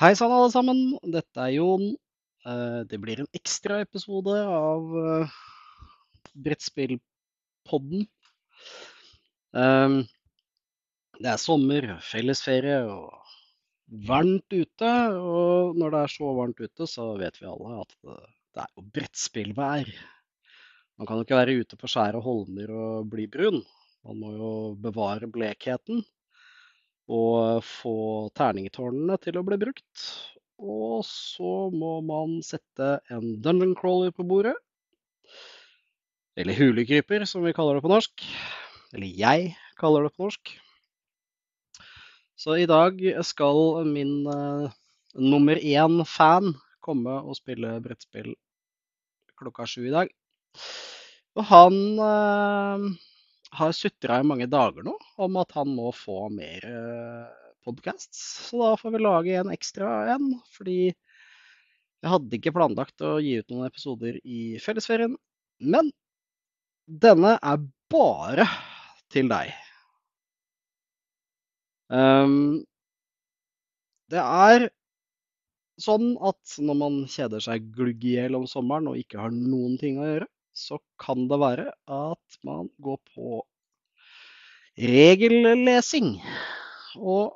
Hei sann, alle sammen. Dette er Jon. Eh, Det blir en ekstra episode av eh, Brettspillpodden. Eh, Det er sommer, fellesferie og varmt ute. Og når det er så varmt ute, så vet vi alle at det, er jo brettspillvær. Man kan jo ikke være ute på skjære holmer og bli brun. Man må jo bevare blekheten og få terningtårnene til å bli brukt. Og så må man sette en dungeon crawler på bordet. Eller hulekryper, som vi kaller det på norsk. Eller jeg kaller det på norsk. Så i dag skal min uh, nummer én fan komme og spille brettspill klokka sju i dag. Og han eh, har sutra i mange dager nå om at han må få mer eh, podcasts. Så da får vi lage en ekstra en, fordi jeg hadde ikke planlagt å gi ut noen episoder i fellesferien. Men denne er bare til deg. Um, det er sånn at når man kjeder seg glugg i hjel om sommeren og ikke har noen ting å gjøre, så kan det være at man går på regellesing. Og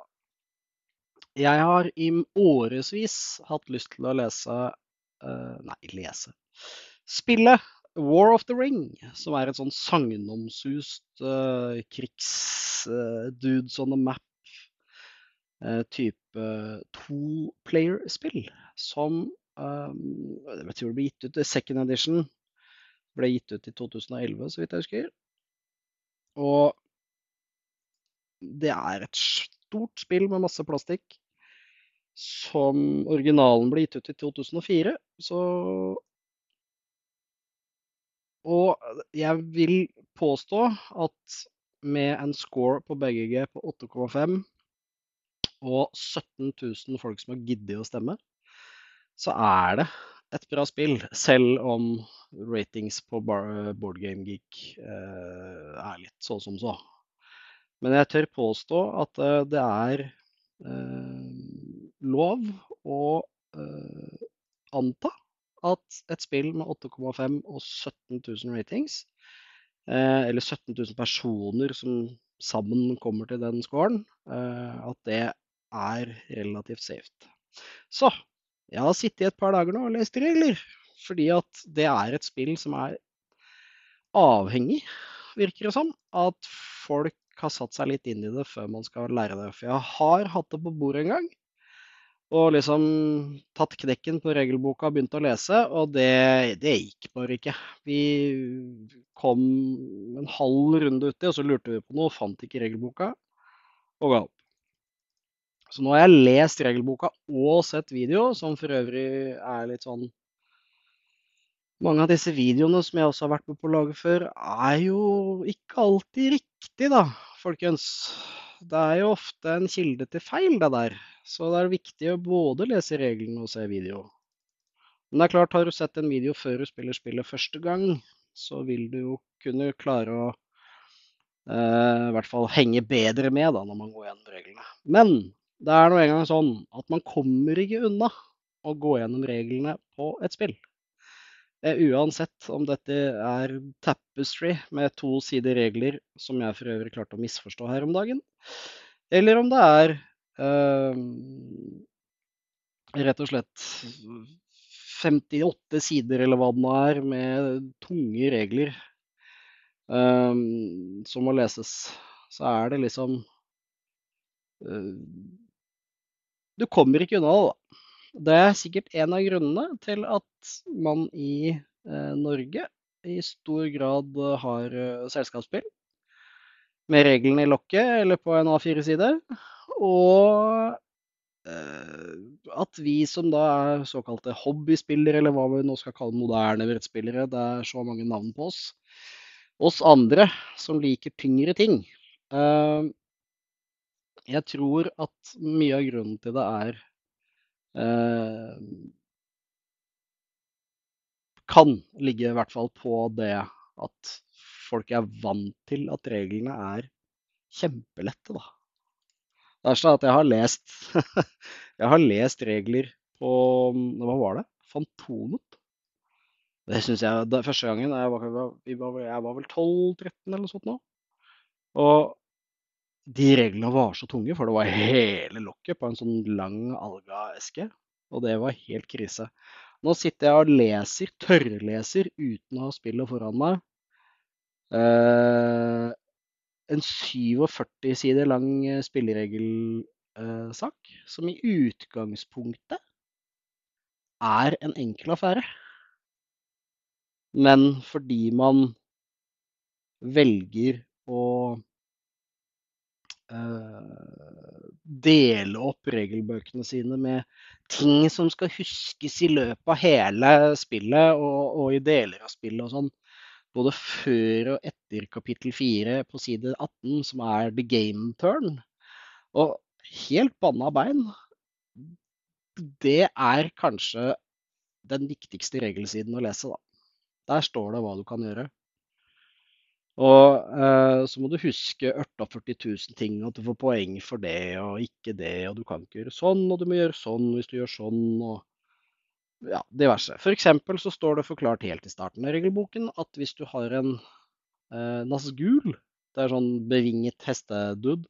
jeg har i årevis hatt lyst til å lese uh, Nei, lese. Spille War of the Ring, som er et sånn sagnomsust uh, krigsdudes uh, on the map eh, type to-player-spill. Som um, jeg tror det ble gitt ut i second edition. Ble gitt ut i 2011, så vidt jeg husker. Og det er et stort spill med masse plastikk. Som originalen ble gitt ut i 2004. Så Og jeg vil påstå at med en score på BGG på 8,5 og 17 000 folk som har giddet å stemme, så er det et bra spill. Selv om ratings på BoardGameGeek eh, er litt så som så. Men jeg tør påstå at eh, det er eh, lov å eh, anta at et spill med 8,5 og 17 000 ratings, eller 17 000 personer som sammen kommer til den scoren, at det er relativt safe. Så jeg har sittet i et par dager nå og lest regler, fordi at det er et spill som er avhengig, virker det som, at folk har satt seg litt inn i det før man skal lære det. For jeg har hatt det på bordet en gang, og liksom tatt knekken på regelboka og begynt å lese, og det, det gikk bare ikke. Vi kom en halv runde uti, og så lurte vi på noe, fant ikke regelboka, og ga opp. Så nå har jeg lest regelboka og sett video, som for øvrig er litt sånn Mange av disse videoene som jeg også har vært med på å lage før, er jo ikke alltid riktig, da, folkens. Det er jo ofte en kilde til feil, det der. Så det er viktig å både lese reglene og se video. Men det er klart, har du sett en video før du spiller spillet første gang, så vil du jo kunne klare å eh, i hvert fall henge bedre med da, når man går gjennom reglene. Men det er nå engang sånn at man kommer ikke unna å gå gjennom reglene på et spill. Uansett om dette er tapestry med to sider regler, som jeg for øvrig klarte å misforstå her om dagen, eller om det er øh, rett og slett 58 sider, eller hva det nå er, med tunge regler øh, som må leses, så er det liksom eh, Du kommer ikke unna det, da. Det er sikkert en av grunnene til at man i eh, Norge i stor grad har uh, selskapsspill med reglene i lokket eller på en A4-side. Og eh, at vi som da er såkalte hobbyspillere, eller hva vi nå skal kalle moderne brettspillere, det er så mange navn på oss, oss andre som liker tyngre ting. eh, jeg tror at mye av grunnen til det er Eh, kan ligge i hvert fall på det at folk er vant til at reglene er kjempelette, da. Det er sånn at jeg har lest Jeg har lest regler på Hva var det? Fantomet? Det syns jeg det, Første gangen jeg var, jeg var vel 12-13 eller noe sånt nå. Og de reglene var så tunge, for det var hele lokket på en sånn lang algaeske. Og det var helt krise. Nå sitter jeg og leser, tørrleser, uten å ha spillet foran meg. Eh, en 47 sider lang spilleregelsak, som i utgangspunktet er en enkel affære. Men fordi man velger eh, dele opp regelbøkene sine med ting som skal huskes i løpet av hele spillet og, og i deler av spillet og sånn, både før og etter kapittel 4 på side 18, som er the game turn. Og helt banna bein, det er kanskje den viktigste regelsiden å lese, da. Der står det hva du kan gjøre. Og eh, så må du huske 48 000 ting, at du får poeng for det og ikke det, og du kan ikke gjøre sånn, og du må gjøre sånn hvis du gjør sånn, og ja, diverse. Eksempel så står det forklart helt i starten av regelboken at hvis du har en eh, Nazgul, det er sånn bevinget hestedude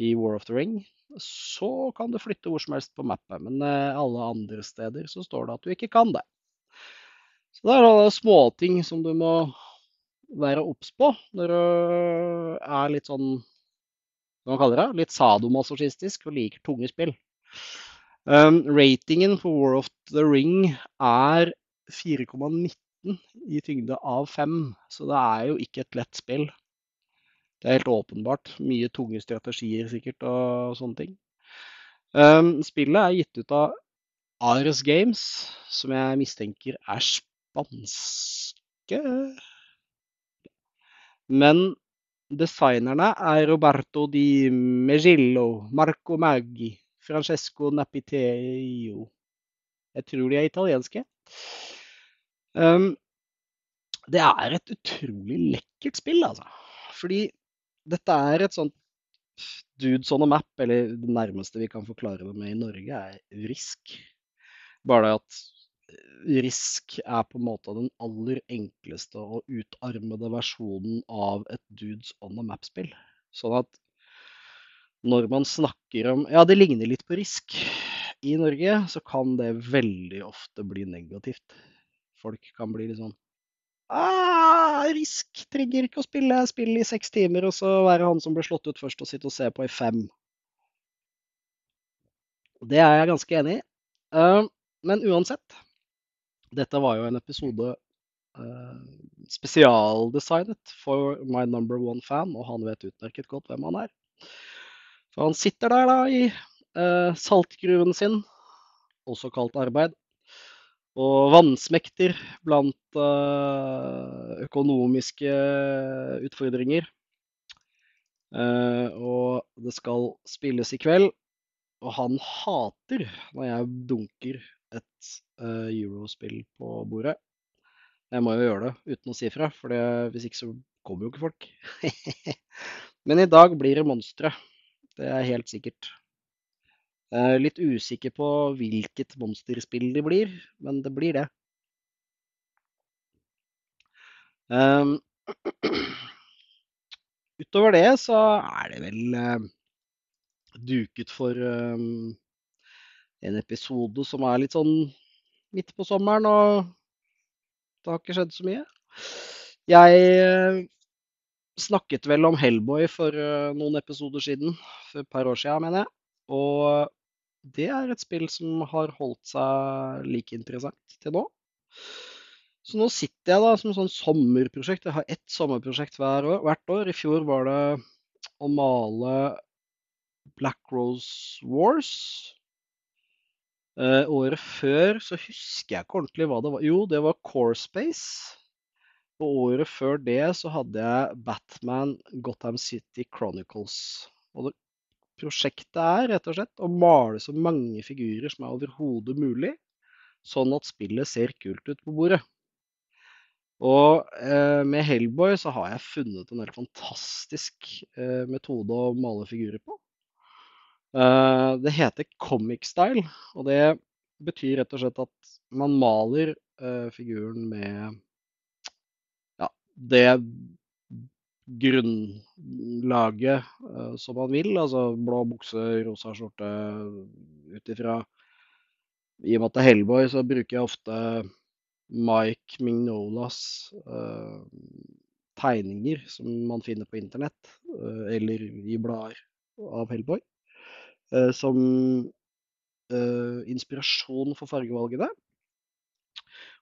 i War of the Ring, så kan du flytte hvor som helst på mappet. Men eh, alle andre steder så står det at du ikke kan det. Så det er da småting som du må være obs på når du er litt sånn hva man kaller det, litt sadomasochistisk og liker tunge spill. Um, ratingen på War of the Ring er 4,19 i tyngde av 5, så det er jo ikke et lett spill. Det er helt åpenbart. Mye tunge strategier sikkert og sånne ting. Um, spillet er gitt ut av Ares Games, som jeg mistenker er spanske men designerne er Roberto di Megillo, Marco Maggi, Francesco Napiteio. Jeg tror de er italienske. Um, det er et utrolig lekkert spill, altså. Fordi dette er et sånt dudes on a map, eller det nærmeste vi kan forklare det med i Norge, er Risk. Bare det at Risk er på en måte den aller enkleste og utarmede versjonen av et Dudes on a Map-spill. Sånn at når man snakker om Ja, det ligner litt på Risk i Norge, så kan det veldig ofte bli negativt. Folk kan bli litt sånn ah, Risk trenger ikke å spille spill i seks timer, og så være han som blir slått ut først og sitte og se på i fem. Det er jeg ganske enig i. Uh, men uansett, dette var jo en episode uh, spesialdesignet for my number one fan, og han vet utmerket godt hvem han er. For han sitter der da i uh, saltgruven sin, også kalt arbeid, og vannsmekter blant uh, økonomiske utfordringer. og det skal spilles i kveld, og han hater når jeg dunker et uh, eurospill på bordet. Jeg må jo gjøre det uten å si fra, for hvis ikke så kommer jo ikke folk. Men i dag blir det monstre. Det er helt sikkert. Jeg er litt usikker på hvilket monsterspill det blir, men det blir det. Um, utover det så er det vel uh, duket for um, en episode som er litt sånn midt på sommeren, og det har ikke skjedd så mye. Jeg eh, snakket vel om Hellboy for eh, noen episoder siden, for et par år siden, mener jeg. Og det er et spill som har holdt seg like interessant til nå. Så nå sitter jeg da som sånn sommerprosjekt. Jeg har ett sommerprosjekt hvert år. I fjor var det å male Black Rose Wars. Uh, året før så husker jeg ikke ordentlig hva det var. Jo, det var Core Space. Og året før det så hadde jeg Batman Gotham City Chronicles. Og det, prosjektet er rett og slett å male så mange figurer som er overhodet mulig, sånn at spillet ser kult ut på bordet. Og eh, med Hellboy så har jeg funnet en helt fantastisk eh, metode å male figurer på. Eh, det heter comic style, og det betyr rett og slett at man maler eh, figuren med ja, det grunnlaget eh, som man vil. Altså blå bukse, rosa skjorte ut ifra I og med at det er Hellboy, så bruker jeg ofte Mike Mignolas uh, tegninger som man finner på internett, uh, eller i blader av Hellboy, som eh, inspirasjon for fargevalgene.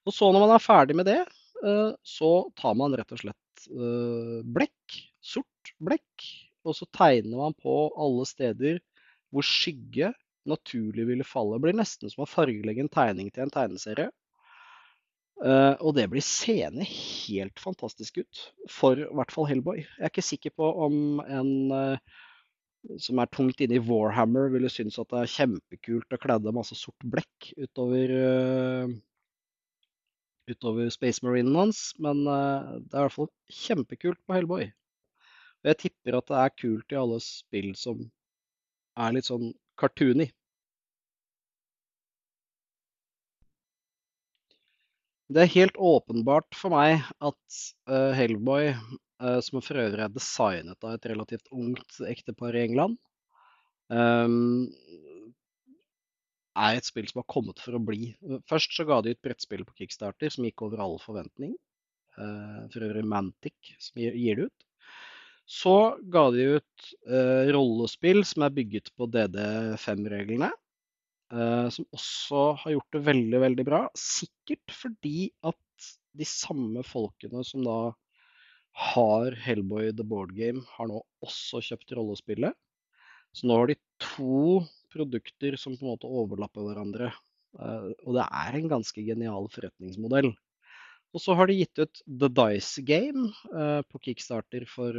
Og så når man er ferdig med det, eh, så tar man rett og slett eh, blekk, sort blekk, og så tegner man på alle steder hvor skygge naturlig ville falle. Det blir nesten som å fargelegge en tegning til en tegneserie. Og det blir seende helt fantastisk ut, for i hvert fall Hellboy. Jeg er ikke sikker på om en som er tungt inne i Warhammer, ville synes at det er kjempekult å kledde masse sort blekk utover, uh, utover Space Marinen hans, men det er i hvert fall kjempekult på Hellboy. Og jeg tipper at det er kult i alle spill som er litt sånn cartoony. Det er helt åpenbart for meg at uh, Hellboy, uh, som for øvrig er designet av et relativt ungt ektepar i England, um, er et spill som har kommet for å bli. Først så ga de ut brettspill på Kickstarter som gikk over all forventning. Uh, for øvrig Mantic som gir, det ut. Så ga de ut rollespill som er bygget på DD5-reglene. Uh, som også har gjort det veldig, veldig bra. Sikkert fordi at de samme folkene som da har Hellboy The Board Game, har nå også kjøpt rollespillet. Så nå har de to produkter som på en måte overlapper hverandre. Eh, og det er en ganske genial forretningsmodell. Og så har de gitt ut The Dice Game eh, på Kickstarter for,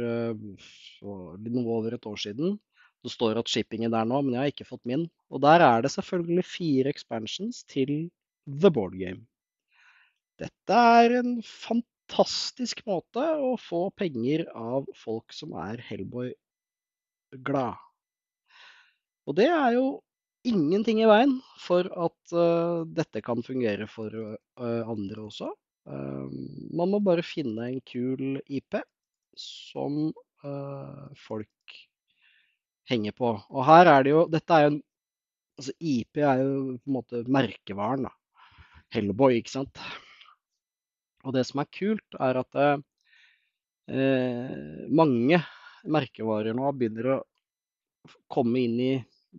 for noe over et år siden. Det står at shippingen der nå, men jeg har ikke fått min. Og der er det selvfølgelig fire expansions til The Board Game. Dette er en fantastisk måte å få penger av folk som er Hellboy-glad. Og det er jo ingenting i veien for at uh, dette kan fungere for uh, andre også. Uh, man må bare finne en kul IP som folk henger på. Og her er det jo Dette er jo Altså IP er jo på en måte merkevaren, da. Hellboy, ikke sant. Og det som er kult, er at eh, mange merkevarer nå begynner å komme inn i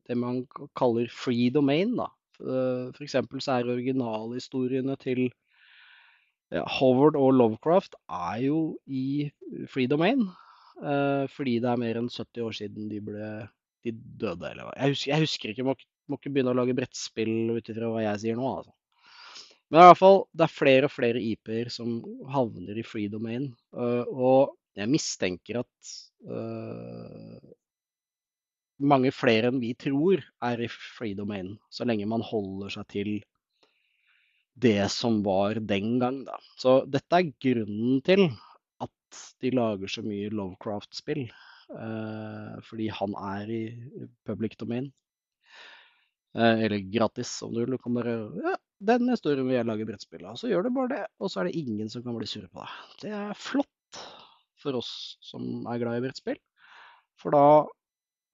det man kaller free domain. da. F.eks. så er originalhistoriene til Howard og Lovecraft er jo i free domain. Uh, fordi det er mer enn 70 år siden de ble de døde, eller hva. Jeg husker, jeg husker ikke, må, må ikke begynne å lage brettspill ut ifra hva jeg sier nå, altså. Men i hvert fall, det er flere og flere IP-er som havner i free domain. Uh, og jeg mistenker at uh, mange flere enn vi tror er i free domain, så lenge man holder seg til det som var den gang, da. Så dette er grunnen til de lager så mye Lovecraft-spill. Uh, fordi han er i public domain. Uh, eller gratis, om du vil. Du kan bare Ja, den historien vil jeg lage brettspill av. Så gjør du bare det, og så er det ingen som kan bli sure på deg. Det er flott for oss som er glad i brettspill. For da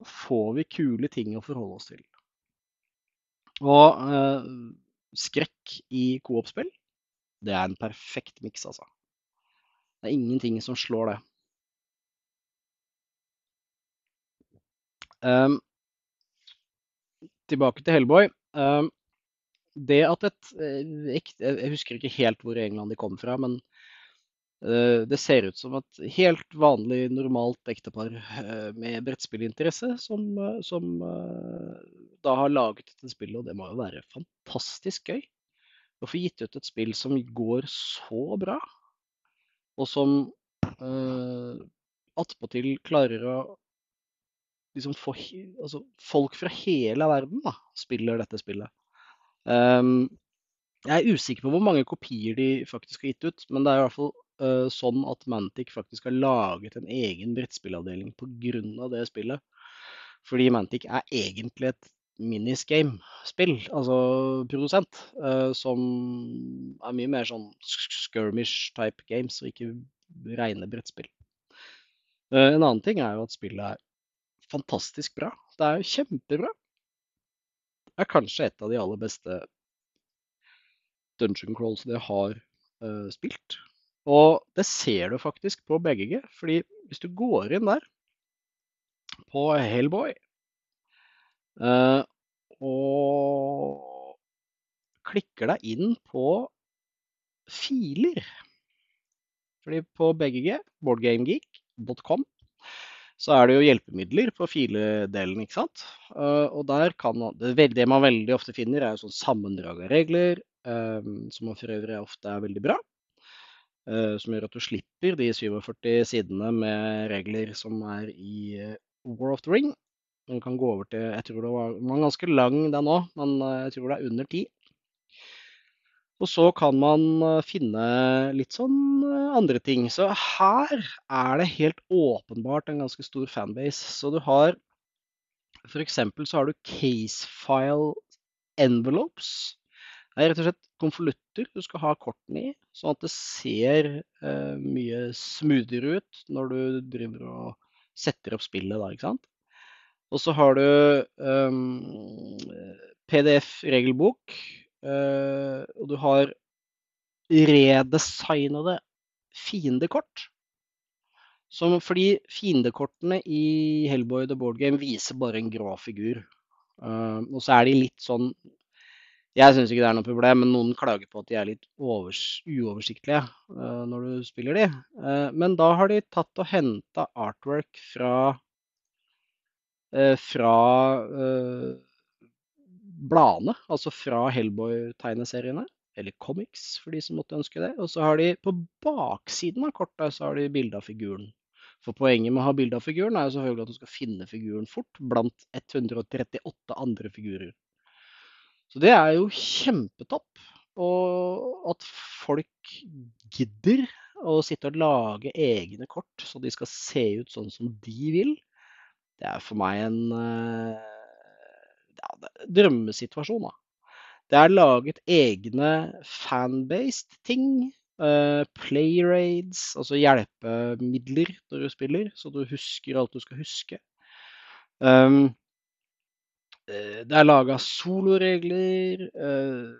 får vi kule ting å forholde oss til. Og eh, skrekk i koopspill, det er en perfekt miks, altså. Det er ingenting som slår det. Um, tilbake til Hellboy. Um, det at et eh, Jeg husker ikke helt hvor i England de kom fra, men uh, det ser ut som et helt vanlig, normalt ektepar uh, med brettspillinteresse som, som da har laget dette spillet, og det må jo være fantastisk gøy å få gitt ut et spill som går så bra og som uh, attpåtil klarer å liksom få altså, Folk fra hele verden da, spiller dette spillet. Um, jeg er usikker på hvor mange kopier de faktisk har gitt ut, men det er i hvert fall uh, sånn at Mantic faktisk har laget en egen brettspillavdeling pga. det spillet. Fordi Mantic er egentlig et miniscame-spill, altså produsent, eh, som er mye mer sånn skirmish-type games, og ikke rene brettspill. Eh, en annen ting er jo at spillet er fantastisk bra. Det er jo kjempebra. Er kanskje et av de aller beste dungeon crawls jeg har uh, spilt. Og det ser du faktisk på BGG, fordi hvis du går inn der på Hellboy uh, og klikker deg inn på filer Fordi på BGG, boardgamegeek.com, så er det jo hjelpemidler på filedelen, ikke sant. Uh, og der kan man det, man veldig ofte finner, er jo sånn sammendrag av regler, Ehm, som for øvrig ofte er veldig bra. Eh, som gjør at du slipper de 47 sidene med regler som er i eh, War of the Ring. Den kan gå over til Jeg tror det var, den var ganske lang den òg, men eh, jeg tror det er under ti. Og så kan man finne litt sånn andre ting. Så her er det helt åpenbart en ganske stor fanbase. Så du har F.eks. så har du casefile envelopes. Det er rett og slett konvolutter du skal ha kortene i, sånn at det ser eh, mye smoothere ut når du driver og setter opp spillet. da, ikke sant? Og så har du um, ehm, PDF-regelbok, og du har redesignede fiendekort. Som, fordi fiendekortene i Hellboy the Board Game viser bare en grå figur. Uh, og så er de litt sånn jeg syns ikke det er noe problem, men noen klager på at de er litt uoversiktlige uh, når du spiller de. Uh, men da har de tatt og henta artwork fra, fra bladene, altså fra Hellboy-tegneseriene. Eller comics, for de som måtte ønske det. Og så har de på baksiden av kortet så har de bilde av figuren. For poenget med å ha bilde av figuren er jo selvfølgelig at du skal finne figuren fort blant 138 andre figurer. Så det er jo kjempetopp. Og at folk gidder å sitte og lage egne kort så de skal se ut sånn som de vil, det er for meg en eh, drømmesituasjon. Da. Det er laget egne fanbased ting. Uh, playraids, altså hjelpemidler når du spiller, så du husker alt du skal huske. Um, Eh, det er laga soloregler. Eh,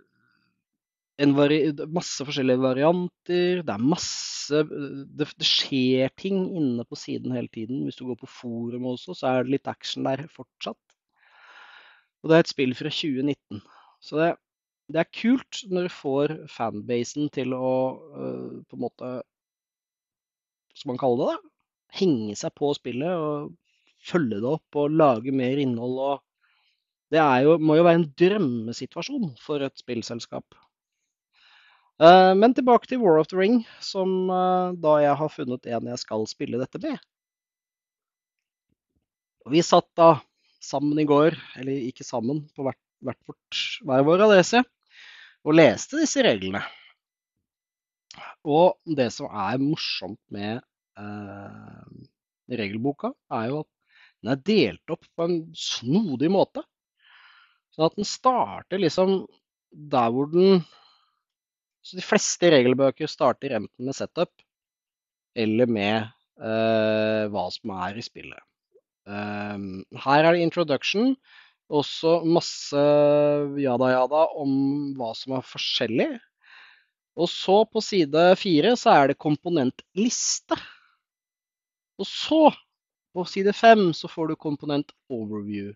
masse forskjellige varianter. Det er masse det, det, skjer ting inne på siden hele tiden. Hvis du går på forum også, så er det litt action der fortsatt. Og det er et spill fra 2019. Så det, det er kult når du får fanbasen til å uh, på en måte Som man kaller det da. Henge seg på spillet og følge det opp og lage mer innhold og det jo, må jo være en drømmesituasjon for et spillselskap. Uh, men tilbake til War of the Ring, som uh, da jeg har funnet en jeg skal spille dette med. Vi satt da sammen i går, eller ikke sammen, på hvert, hvert vårt, hver vår adresse, og leste disse reglene. Og det som er morsomt med eh, regelboka, er jo at den er delt opp på en snodig måte. Sånn at den starter liksom der hvor den Så de fleste regelbøker starter enten med setup eller med eh, hva som er i spillet. Um, her er det introduction, også masse jada-jada om hva som er forskjellig. Og så på side fire så er det komponentliste. Og så, på side fem, så får du komponent overview.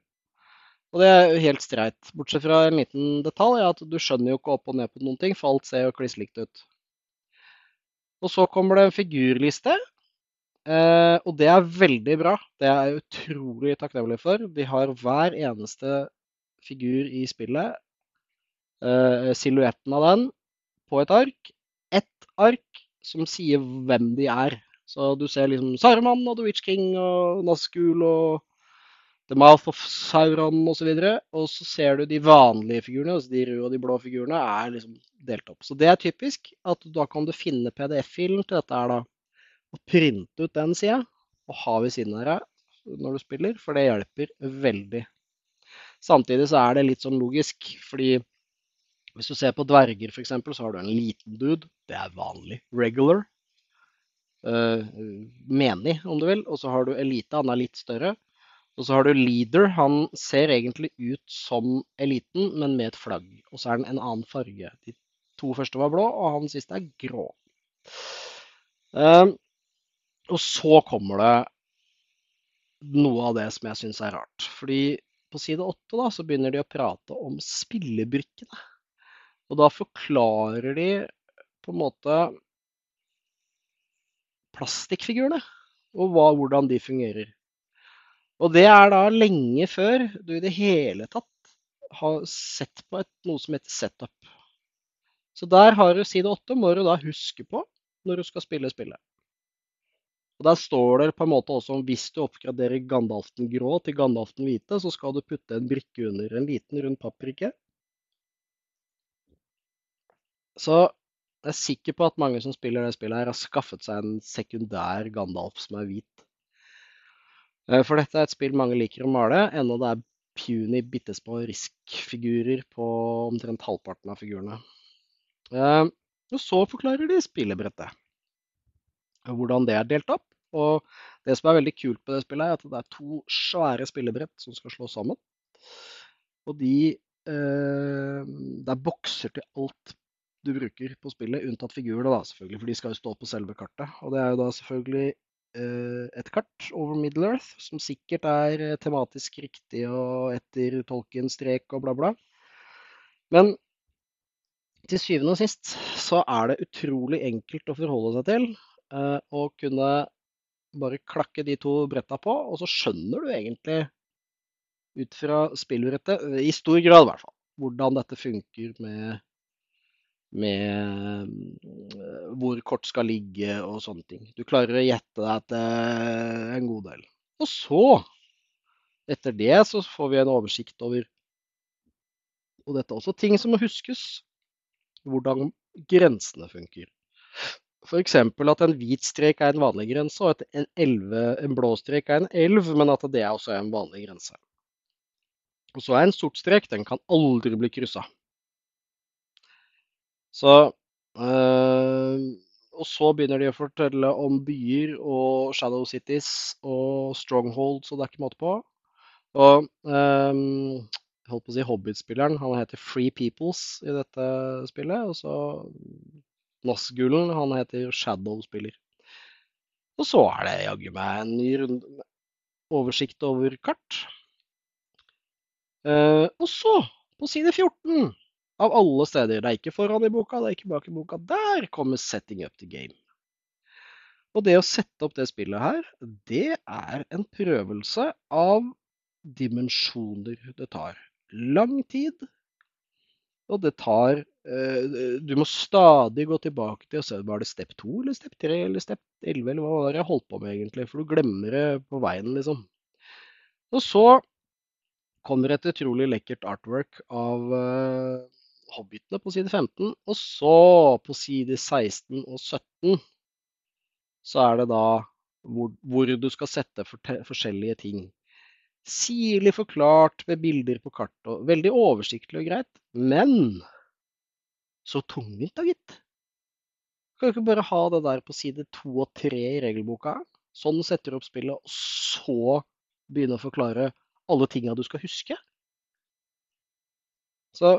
Og det er jo helt streit. Bortsett fra en liten detalj, at du skjønner jo ikke opp og ned på noen ting, for alt ser jo kliss likt ut. Og så kommer det en figurliste. Eh, og det er veldig bra. Det er jeg utrolig takknemlig for. Vi har hver eneste figur i spillet, eh, silhuetten av den, på et ark. Ett ark som sier hvem de er. Så du ser liksom Saruman og The Witch King og Nazgul og The Mouth of Sauron osv. Og, så og så ser du de vanlige figurene, altså de røde og de blå figurene, er liksom delt opp. Så det er typisk at da kan du finne PDF-filen til dette her, da. Og printe ut den sida og ha ved siden av deg. når du spiller, for det hjelper veldig. Samtidig så er det litt sånn logisk, fordi hvis du ser på dverger f.eks., så har du en liten dude. Det er vanlig. Regular. Uh, menig, om du vil. Og så har du elite, han er litt større. Og så har du leader. Han ser egentlig ut som eliten, men med et flagg. Og så er den en annen farge. De to første var blå, og han siste er grå. Uh, og så kommer det noe av det som jeg syns er rart. Fordi på side åtte da, så begynner de å prate om spillebrikkene. Og da forklarer de på en måte plastikkfigurene og hva, hvordan de fungerer. Og det er da lenge før du i det hele tatt har sett på et, noe som heter setup. Så der har du side åtte, må du da huske på når du skal spille spillet. Og Der står det på en måte også om hvis du oppgraderer Gandalften grå til Gandalften hvite, så skal du putte en brikke under. En liten rund papprikke. Så jeg er sikker på at mange som spiller det spillet, her har skaffet seg en sekundær Gandalf som er hvit. Eh, for dette er et spill mange liker å male, enda det er puny, bitte små risk-figurer på omtrent halvparten av figurene. Eh, og så forklarer de spillebrettet hvordan det er delt opp. Og det som er veldig kult på det spillet, er at det er to svære spillebrett som skal slås sammen. Og de eh, Det er bokser til alt du bruker på spillet, unntatt figurene, da, selvfølgelig, for de skal jo stå på selve kartet. Og det er jo da selvfølgelig eh, et kart over Middle Earth, som sikkert er eh, tematisk riktig og etter tolken strek og bla, bla. Men til syvende og sist så er det utrolig enkelt å forholde seg til. Eh, og kunne bare klakke de to bretta på, og så skjønner du egentlig ut fra spillbrettet, i stor grad i hvert fall, hvordan dette funker med, med eh, hvor kort skal ligge og sånne ting. Du klarer å gjette deg til en god del. Og så, etter det, så får vi en oversikt over Og dette er også ting som må huskes. Hvordan grensene funker. F.eks. at en hvit strek er en vanlig grense, og at en, elve, en blå strek er en elv, men at det også er en vanlig grense. Og så er en sort strek, den kan aldri bli kryssa. Så øh, Og så begynner de å fortelle om byer og Shadow Cities og Strongholds, og det er ikke måte på. Og øh, holdt på å si Hobbit-spilleren, han heter Free Peoples i dette spillet. Og så Nazgulen, han heter Shadow-spiller. Og så er det jaggu meg en ny runde oversikt over kart. Uh, og så, på side 14, av alle steder, det er ikke foran i boka, det er ikke bak i boka, der kommer 'Setting up the game'. Og det å sette opp det spillet her, det er en prøvelse av dimensjoner. Det tar lang tid, og det tar eh, Du må stadig gå tilbake til og se var det step 2 eller step 3 eller step 11 eller hva var det jeg holdt på med egentlig. For du glemmer det på veien, liksom. Og så kommer et utrolig lekkert artwork av uh, Hobbitene på side 15. Og så, på side 16 og 17, så er det da hvor, hvor du skal sette for forskjellige ting. Sirlig forklart med bilder på kartet. Veldig oversiktlig og greit. Men så tungvint, da, gitt. Kan du ikke bare ha det der på side to og tre i regelboka? Sånn setter du opp spillet, og så begynne å forklare alle tinga du skal huske? Så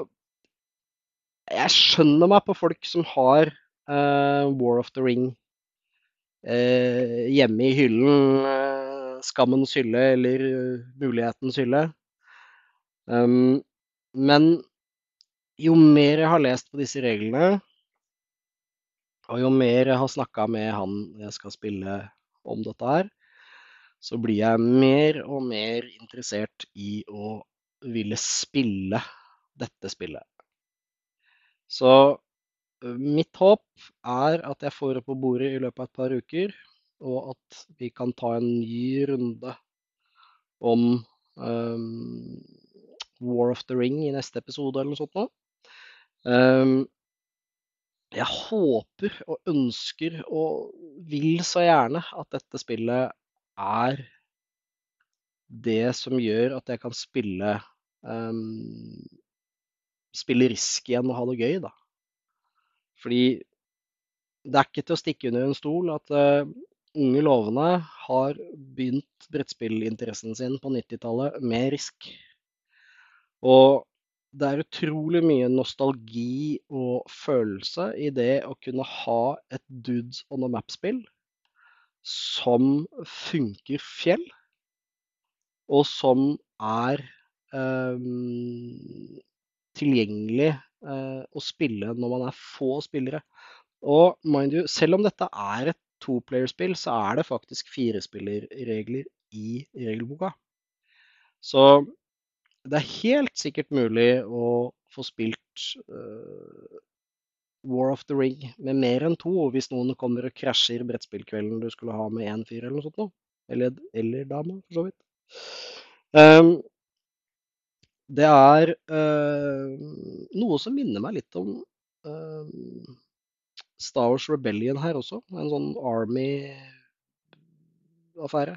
jeg skjønner meg på folk som har uh, War of the Ring uh, hjemme i hyllen. Uh, skammens hylle eller mulighetens hylle. Um, men jo mer jeg har lest på disse reglene, og jo mer jeg har snakka med han jeg skal spille om dette her, så blir jeg mer og mer interessert i å ville spille dette spillet. Så mitt håp er at jeg får det på bordet i løpet av et par uker og at vi kan ta en ny runde om um, War of the Ring i neste episode eller noe sånt noe. Um, jeg håper og ønsker og vil så gjerne at dette spillet er det som gjør at jeg kan spille um, spille risk igjen og ha det gøy, da. Fordi det er ikke til å stikke under en stol at uh, unge lovende har begynt brettspillinteressen sin på 90-tallet med risk. Og det er utrolig mye nostalgi og følelse i det å kunne ha et Dudes on a Map-spill som funker fjell, og som er um, tilgjengelig uh, å spille når man er få spillere. Og mind you, selv om dette er et toplayerspill, så er det faktisk firespillerregler i regelboka. Så det er helt sikkert mulig å få spilt uh, War of the Ring med mer enn to, hvis noen kommer og krasjer brettspillkvelden du skulle ha med én fyr eller noe sånt noe. Eller, eller dame, for så vidt. Um, det er uh, noe som minner meg litt om uh, Star Wars Rebellion her også. En sånn Army-affære.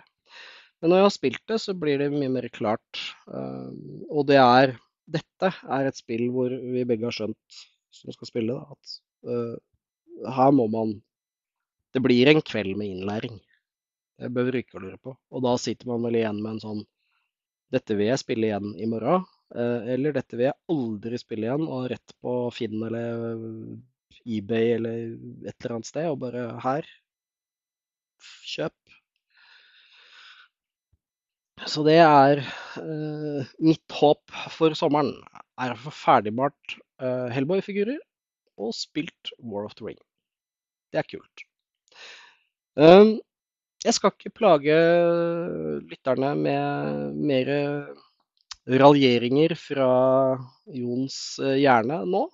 Men når jeg har spilt det, så blir det mye mer klart. Uh, og det er Dette er et spill hvor vi begge har skjønt, som skal spille, da, at her må man Det blir en kveld med innlæring. Det bør du ikke lure på. Og da sitter man vel igjen med en sånn Dette vil jeg spille igjen i morgen. Eller dette vil jeg aldri spille igjen, og rett på Finn eller eBay eller et eller annet sted, og bare her kjøp. Så det er uh, mitt håp for sommeren. Er å få ferdigbart uh, Hellboy-figurer og spilt War of the Ring. Det er kult. Um, jeg skal ikke plage lytterne med mer raljeringer fra Jons hjerne nå.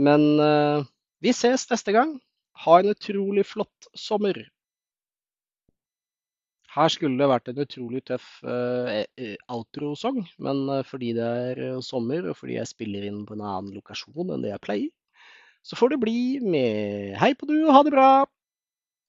Men uh, vi ses neste gang. Ha en utrolig flott sommer. Her skulle det vært en utrolig tøff uh, outro-sang, men uh, fordi det er sommer, og fordi jeg spiller inn på en annen lokasjon enn det jeg pleier, så får det bli med hei på du og ha det bra!